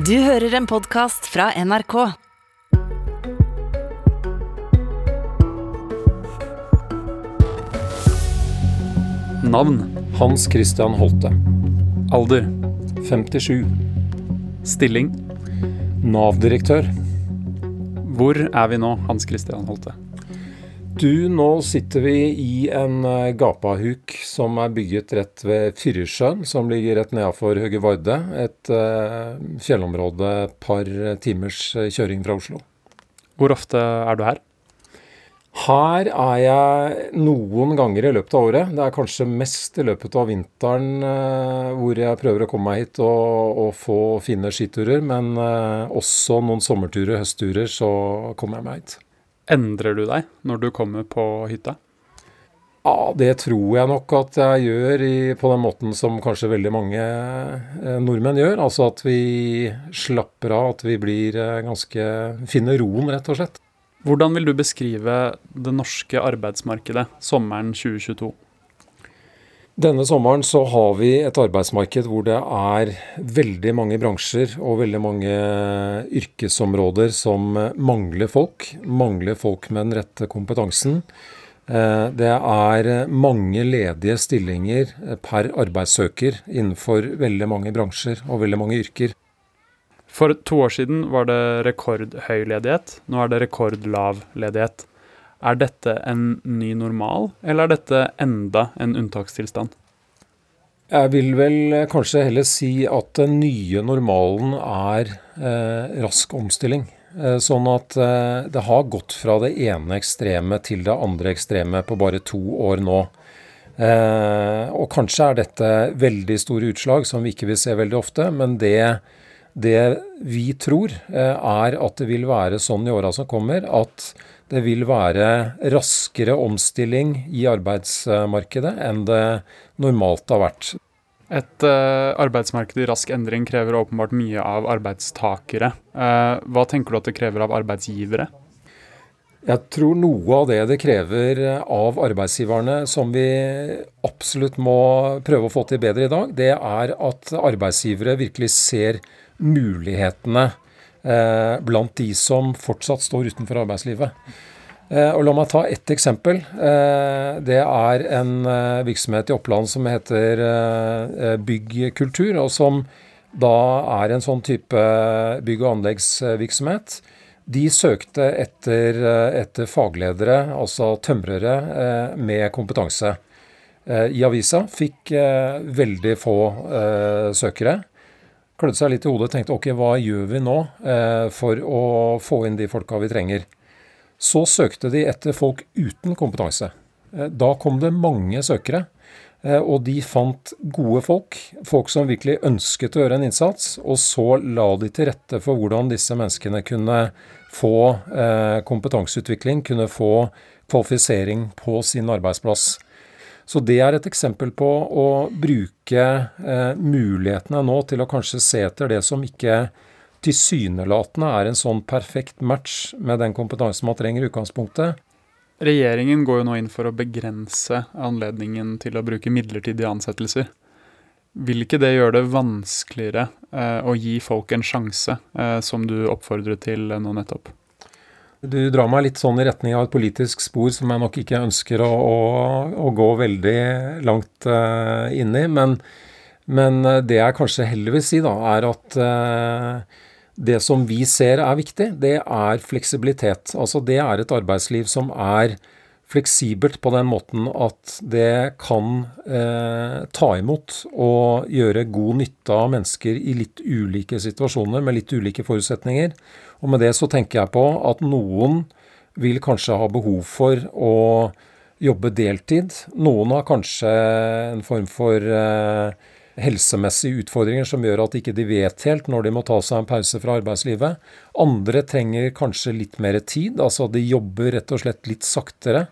Du hører en podkast fra NRK. Navn. Hans Christian Holte. Alder. 57. Stilling. Nav-direktør. Hvor er vi nå, Hans Christian Holte? Du, nå sitter vi i en eh, gapahuk som er bygget rett ved Fyresjøen, som ligger rett nedafor Høge Varde. Et uh, fjellområde et par timers eh, kjøring fra Oslo. Hvor ofte er du her? Her er jeg noen ganger i løpet av året. Det er kanskje mest i løpet av vinteren uh, hvor jeg prøver å komme meg hit og, og få fine skiturer. Men uh, også noen sommerturer, høstturer, så kommer jeg meg hit. Endrer du deg når du kommer på hytta? Ja, det tror jeg nok at jeg gjør i, på den måten som kanskje veldig mange eh, nordmenn gjør. Altså at vi slapper av, at vi blir eh, ganske Finner roen, rett og slett. Hvordan vil du beskrive det norske arbeidsmarkedet sommeren 2022? Denne sommeren så har vi et arbeidsmarked hvor det er veldig mange bransjer og veldig mange yrkesområder som mangler folk. Mangler folk med den rette kompetansen. Eh, det er mange ledige stillinger per arbeidssøker innenfor veldig mange bransjer og veldig mange yrker. For to år siden var det rekordhøy ledighet. Nå er det rekordlav ledighet. Er dette en ny normal, eller er dette enda en unntakstilstand? Jeg vil vel kanskje heller si at den nye normalen er eh, rask omstilling. Eh, sånn at eh, det har gått fra det ene ekstreme til det andre ekstreme på bare to år nå. Eh, og kanskje er dette veldig store utslag som vi ikke vil se veldig ofte, men det, det vi tror eh, er at det vil være sånn i åra som kommer, at det vil være raskere omstilling i arbeidsmarkedet enn det normalt har vært. Et uh, arbeidsmarked i rask endring krever åpenbart mye av arbeidstakere. Uh, hva tenker du at det krever av arbeidsgivere? Jeg tror noe av det det krever av arbeidsgiverne, som vi absolutt må prøve å få til bedre i dag, det er at arbeidsgivere virkelig ser mulighetene blant de som fortsatt står utenfor arbeidslivet. Eh, og La meg ta ett eksempel. Eh, det er en eh, virksomhet i Oppland som heter eh, Byggkultur, og som da er en sånn type bygg- og anleggsvirksomhet. De søkte etter, etter fagledere, altså tømrere, eh, med kompetanse. I avisa fikk veldig få søkere klødde seg litt i hodet og tenkte ok, hva gjør vi nå eh, for å få inn de folka vi trenger. Så søkte de etter folk uten kompetanse. Eh, da kom det mange søkere. Eh, og de fant gode folk, folk som virkelig ønsket å gjøre en innsats. Og så la de til rette for hvordan disse menneskene kunne få kompetanseutvikling, kunne få kvalifisering på sin arbeidsplass. Så det er et eksempel på å bruke eh, mulighetene nå til å kanskje se etter det som ikke tilsynelatende er en sånn perfekt match med den kompetansen man trenger i utgangspunktet. Regjeringen går jo nå inn for å begrense anledningen til å bruke midlertidige ansettelser. Vil ikke det gjøre det vanskeligere eh, å gi folk en sjanse, eh, som du oppfordret til nå nettopp? Du drar meg litt sånn i retning av et politisk spor som jeg nok ikke ønsker å, å, å gå veldig langt uh, inn i. Men, men, eh, det jeg kanskje heller vil si, da, er at uh, det som vi ser er viktig, det er fleksibilitet. Altså det er et arbeidsliv som er fleksibelt på den måten at det kan eh, ta imot og gjøre god nytte av mennesker i litt ulike situasjoner med litt ulike forutsetninger. Og med det så tenker jeg på at noen vil kanskje ha behov for å jobbe deltid. Noen har kanskje en form for eh, helsemessige utfordringer som gjør at ikke de vet helt når de må ta seg en pause fra arbeidslivet. Andre trenger kanskje litt mer tid, altså de jobber rett og slett litt saktere.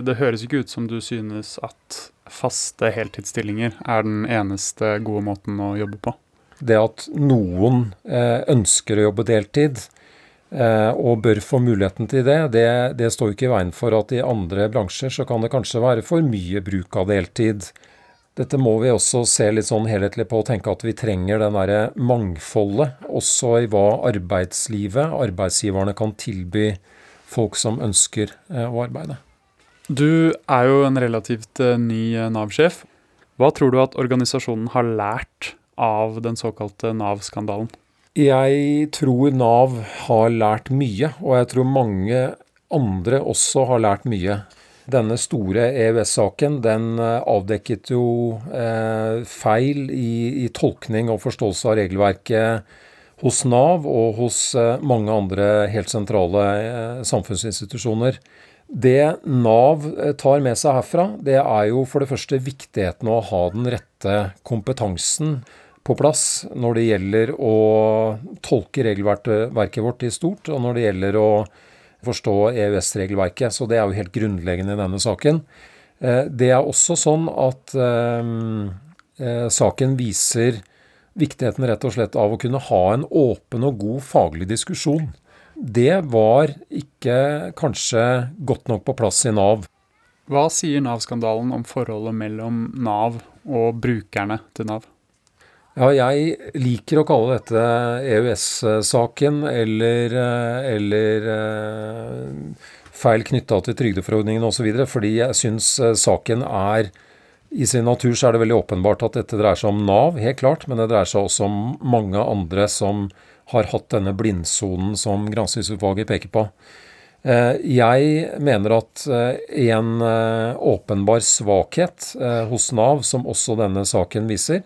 Det høres ikke ut som du synes at faste heltidsstillinger er den eneste gode måten å jobbe på. Det at noen eh, ønsker å jobbe deltid eh, og bør få muligheten til det, det, det står jo ikke i veien for at i andre bransjer så kan det kanskje være for mye bruk av deltid. dette må vi også se litt sånn helhetlig på og tenke at vi trenger den derre mangfoldet også i hva arbeidslivet, arbeidsgiverne, kan tilby folk som ønsker eh, å arbeide. Du er jo en relativt eh, ny eh, Nav-sjef. Hva tror du at organisasjonen har lært av den såkalte Nav-skandalen? Jeg tror Nav har lært mye, og jeg tror mange andre også har lært mye. Denne store EØS-saken den eh, avdekket jo eh, feil i, i, tolkning og forståelse av regelverket hos Nav og hos eh, mange andre helt sentrale eh, samfunnsinstitusjoner. Det Nav eh, tar med seg herfra, det er jo for det første viktigheten å ha den rette kompetansen på plass når det gjelder å tolke regelverket vårt i stort, og når det gjelder å forstå EØS-regelverket. Så det er jo helt grunnleggende i denne saken. Eh, det er også sånn at eh, saken viser viktigheten rett og slett av å kunne ha en åpen og god faglig diskusjon. Det var ikke kanskje godt nok på plass i Nav. Hva sier Nav-skandalen om forholdet mellom Nav og brukerne til Nav? Ja, jeg liker å kalle dette EØS-saken eller, eller eh, feil knytta til trygdeforordningen osv. Fordi jeg syns eh, saken er I sin natur så er det veldig åpenbart at dette dreier seg om Nav, helt klart, men det dreier seg også om mange andre som har hatt denne blindsonen som granskingsutvalget peker på. Jeg mener at en åpenbar svakhet hos Nav, som også denne saken viser,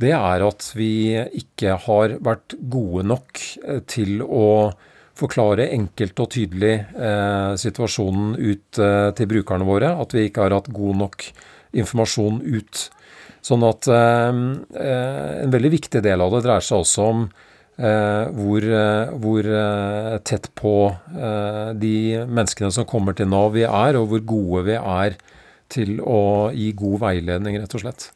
det er at vi ikke har vært gode nok eh, til å forklare enkelt og tydelig eh, situasjonen ut eh, til brukerne våre. At vi ikke har hatt god nok informasjon ut. Sånn at eh, eh en veldig viktig del av det dreier seg også om eh, hvor, hvor tett på de menneskene som kommer til Nav vi er, og hvor gode vi er til å gi god veiledning, rett og slett.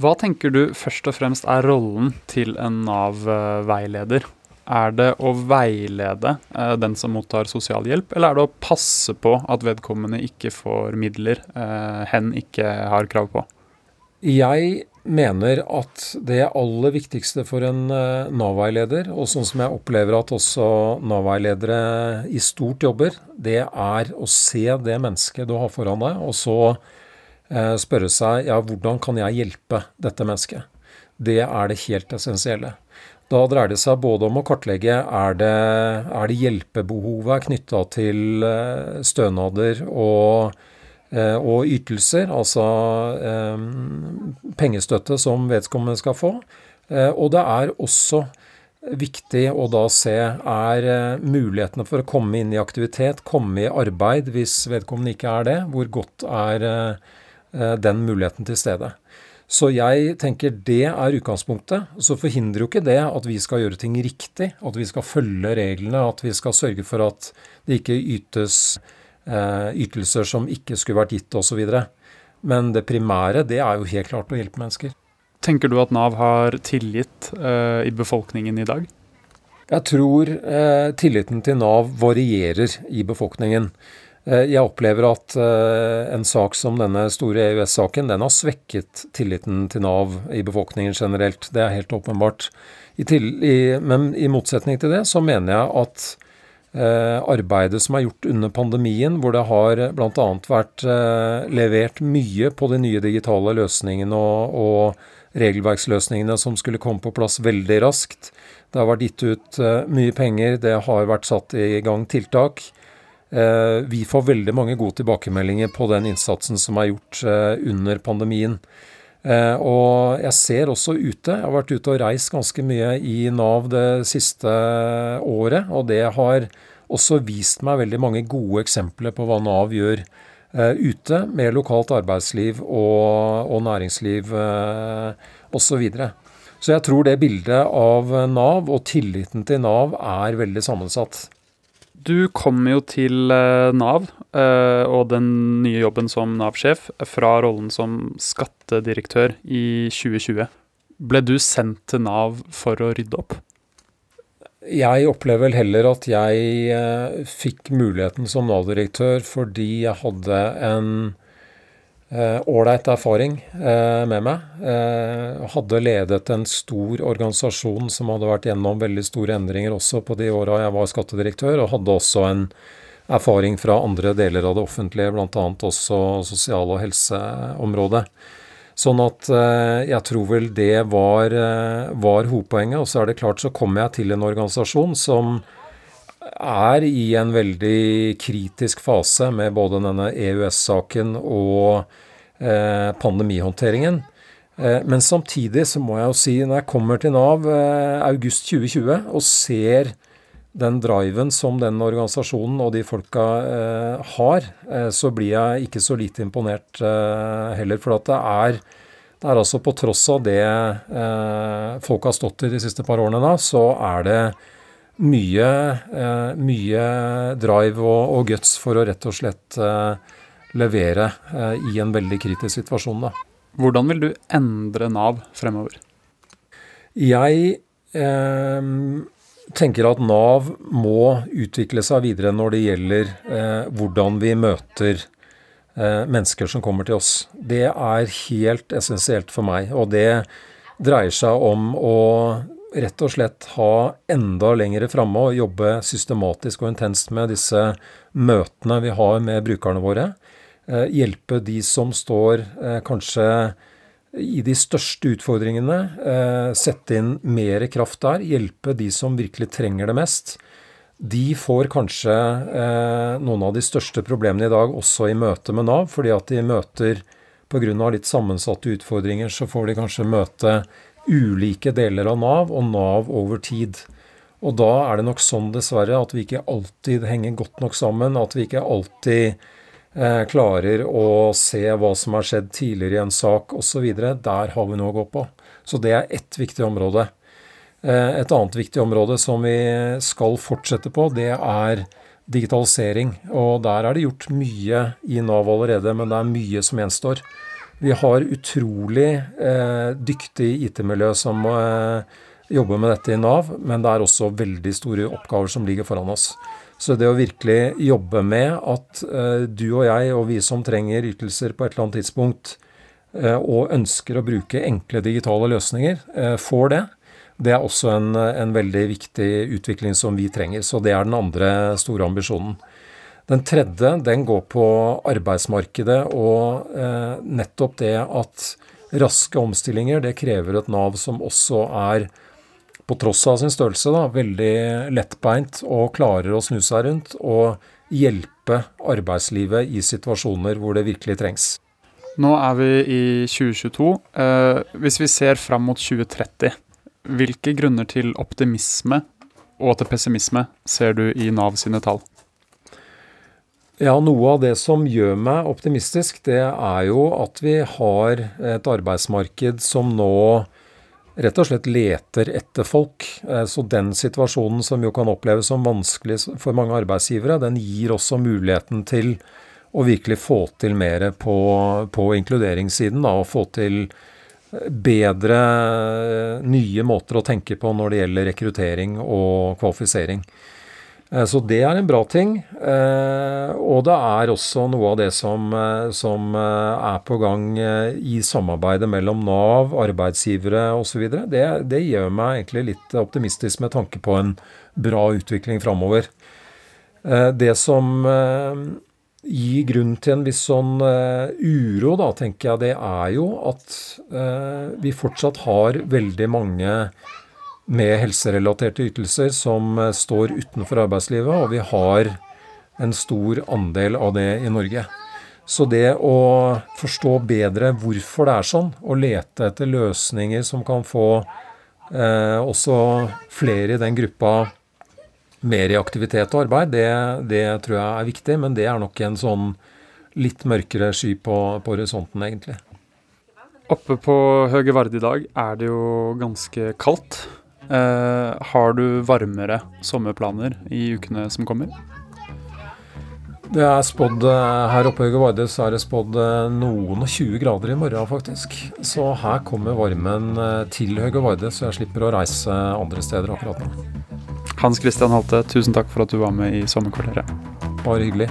Hva tenker du først og fremst er rollen til en Nav-veileder? Er det å veilede eh, den som mottar sosialhjelp, eller er det å passe på at vedkommende ikke får midler eh, hen ikke har krav på? Jeg mener at det aller viktigste for en eh, Nav-veileder, og sånn som jeg opplever at også Nav-veiledere i stort jobber, det er å se det mennesket du har foran deg, og så Eh, spørre seg ja, hvordan kan jeg hjelpe dette mennesket. Det er det helt essensielle. Da dreier det seg både om å kartlegge er det, er det hjelpebehovet knytta til eh, stønader og, og, ytelser, altså eh, pengestøtte som vedkommende skal få. Og det er også viktig å da se er mulighetene for å komme inn i aktivitet, komme i arbeid hvis vedkommende ikke er det. Hvor godt er Eh, den muligheten til stede. Så jeg tenker det er utgangspunktet. Så forhindrer jo ikke det at vi skal gjøre ting riktig, at vi skal følge reglene, at vi skal sørge for at det ikke ytes eh, ytelser som ikke skulle vært gitt osv. Men det primære det er jo helt klart å hjelpe mennesker. Tenker du at Nav har tillit eh, i befolkningen i dag? Jeg tror eh, tilliten til Nav varierer i befolkningen. Eh, jeg opplever at eh, en sak som denne store EØS-saken, den har svekket tilliten til Nav i befolkningen generelt. Det er helt åpenbart. I til, i, men i motsetning til det så mener jeg at eh, arbeidet som er gjort under pandemien, hvor det har bl.a. vært eh, levert mye på de nye digitale løsningene og, og regelverksløsningene som skulle komme på plass veldig raskt. Det har vært gitt ut eh, mye penger, det har vært satt i gang tiltak. Eh, vi får veldig mange gode tilbakemeldinger på den innsatsen som er gjort eh, under pandemien. Eh, og jeg ser også ute, jeg har vært ute og reist ganske mye i Nav det siste året, og det har også vist meg veldig mange gode eksempler på hva Nav gjør ute med lokalt arbeidsliv og, og næringsliv osv. Så, så jeg tror det bildet av Nav og tilliten til Nav er veldig sammensatt. Du kom jo til eh, Nav eh, og den nye jobben som Nav-sjef fra rollen som skattedirektør i 2020. Ble du sendt til Nav for å rydde opp? Jeg opplever vel heller at jeg eh, fikk muligheten som Nav-direktør fordi jeg hadde en ålreit eh, erfaring eh, med meg. Eh, hadde ledet en stor organisasjon som hadde vært gjennom veldig store endringer også på de åra jeg var skattedirektør, og hadde også en erfaring fra andre deler av det offentlige, bl.a. også sosial- og helseområdet. Sånn at jeg tror vel det var, var hovedpoenget. Og så er det klart så kommer jeg til en organisasjon som er i en veldig kritisk fase med både denne EØS-saken og eh, pandemihåndteringen. Eh, men samtidig så må jeg jo si, når jeg kommer til Nav eh, august 2020 og ser den driven som den organisasjonen og de folka eh, har, eh, så blir jeg ikke så lite imponert eh, heller. For at det er, det er altså på tross av det folk har stått i de siste par årene, da, så er det mye, eh, mye drive og, og, guts for å rett og slett eh, levere i en veldig kritisk situasjon. da. Hvordan vil du endre Nav fremover? Jeg eh, tenker at Nav må utvikle seg videre når det gjelder eh, hvordan vi møter eh, mennesker som kommer til oss. Det er helt essensielt for meg. Og det dreier seg om å rett og slett ha enda lengre framme og jobbe systematisk og intenst med disse møtene vi har med brukerne våre. Eh, hjelpe de som står eh, kanskje i de største utfordringene eh, sette inn mer kraft der, hjelpe de som virkelig trenger det mest. De får kanskje noen av de største problemene i dag også i møte med Nav, fordi at de møter pga. litt sammensatte utfordringer, så får de kanskje møte ulike deler av Nav, og Nav over tid. Og da er det nok sånn, dessverre, at vi ikke alltid henger godt nok sammen, at vi ikke alltid Eh, klarer å se hva som har skjedd tidligere i en sak osv. Der har vi noe å gå på. Så det er ett viktig område. Eh, et annet viktig område som vi skal fortsette på, det er digitalisering. Og der er det gjort mye i Nav allerede, men det er mye som gjenstår. Vi har utrolig eh, dyktig IT-miljø som eh, jobber med dette i Nav, men det er også veldig store oppgaver som ligger foran oss. Så det å virkelig jobbe med at eh, du og jeg og vi som trenger ytelser på et eller annet tidspunkt, uh, og ønsker å bruke enkle digitale løsninger, uh, får det. Det er også en, en, veldig viktig utvikling som vi trenger. Så det er den andre store ambisjonen. Den tredje den går på arbeidsmarkedet og nettopp det at raske omstillinger det krever et Nav som også er på tross av sin størrelse, da, veldig lettbeint og klarer å snu seg rundt og hjelpe arbeidslivet i situasjoner hvor det virkelig trengs. Nå er vi i 2022. Eh, hvis vi ser fram mot 2030, hvilke grunner til optimisme og til pessimisme ser du i Nav sine tall? Ja, Noe av det som gjør meg optimistisk, det er jo at vi har et arbeidsmarked som nå rett og slett leter etter folk. Eh, så den situasjonen som jo kan oppleves som vanskelig for mange arbeidsgivere, den gir også muligheten til å virkelig få til mer på, på inkluderingssiden. Da, og få til eh, bedre eh, nye måter å tenke på når det gjelder rekruttering og kvalifisering. Eh, så det er en bra ting. Eh, og det er også noe av det som, eh, som er på gang i samarbeidet mellom Nav, arbeidsgivere osv. Det, det gjør meg egentlig litt optimistisk med tanke på en bra utvikling framover. Det som gir grunn til en viss sånn uro, da, tenker jeg, det er jo at vi fortsatt har veldig mange med helserelaterte ytelser som eh, står utenfor arbeidslivet, og vi har en stor andel av det i Norge. Så det å forstå bedre hvorfor det er sånn, og lete etter løsninger som kan få eh, også flere i den gruppa mer i aktivitet og arbeid, det, det, tror jeg er viktig. Men det er nok en sånn litt mørkere sky på, på horisonten, egentlig. Oppe på Høge Vard i dag er det jo ganske kaldt. Uh, har du varmere sommerplaner i ukene som kommer? Det er spådd eh, Her oppe i så er det spådd eh, noen og 20 grader i morgen, faktisk. Så her kommer varmen til Høge Varde, så jeg slipper å reise andre steder akkurat nå. Hans Christian Halte, tusen takk for at du var med i Sommerkvarteret. Bare hyggelig.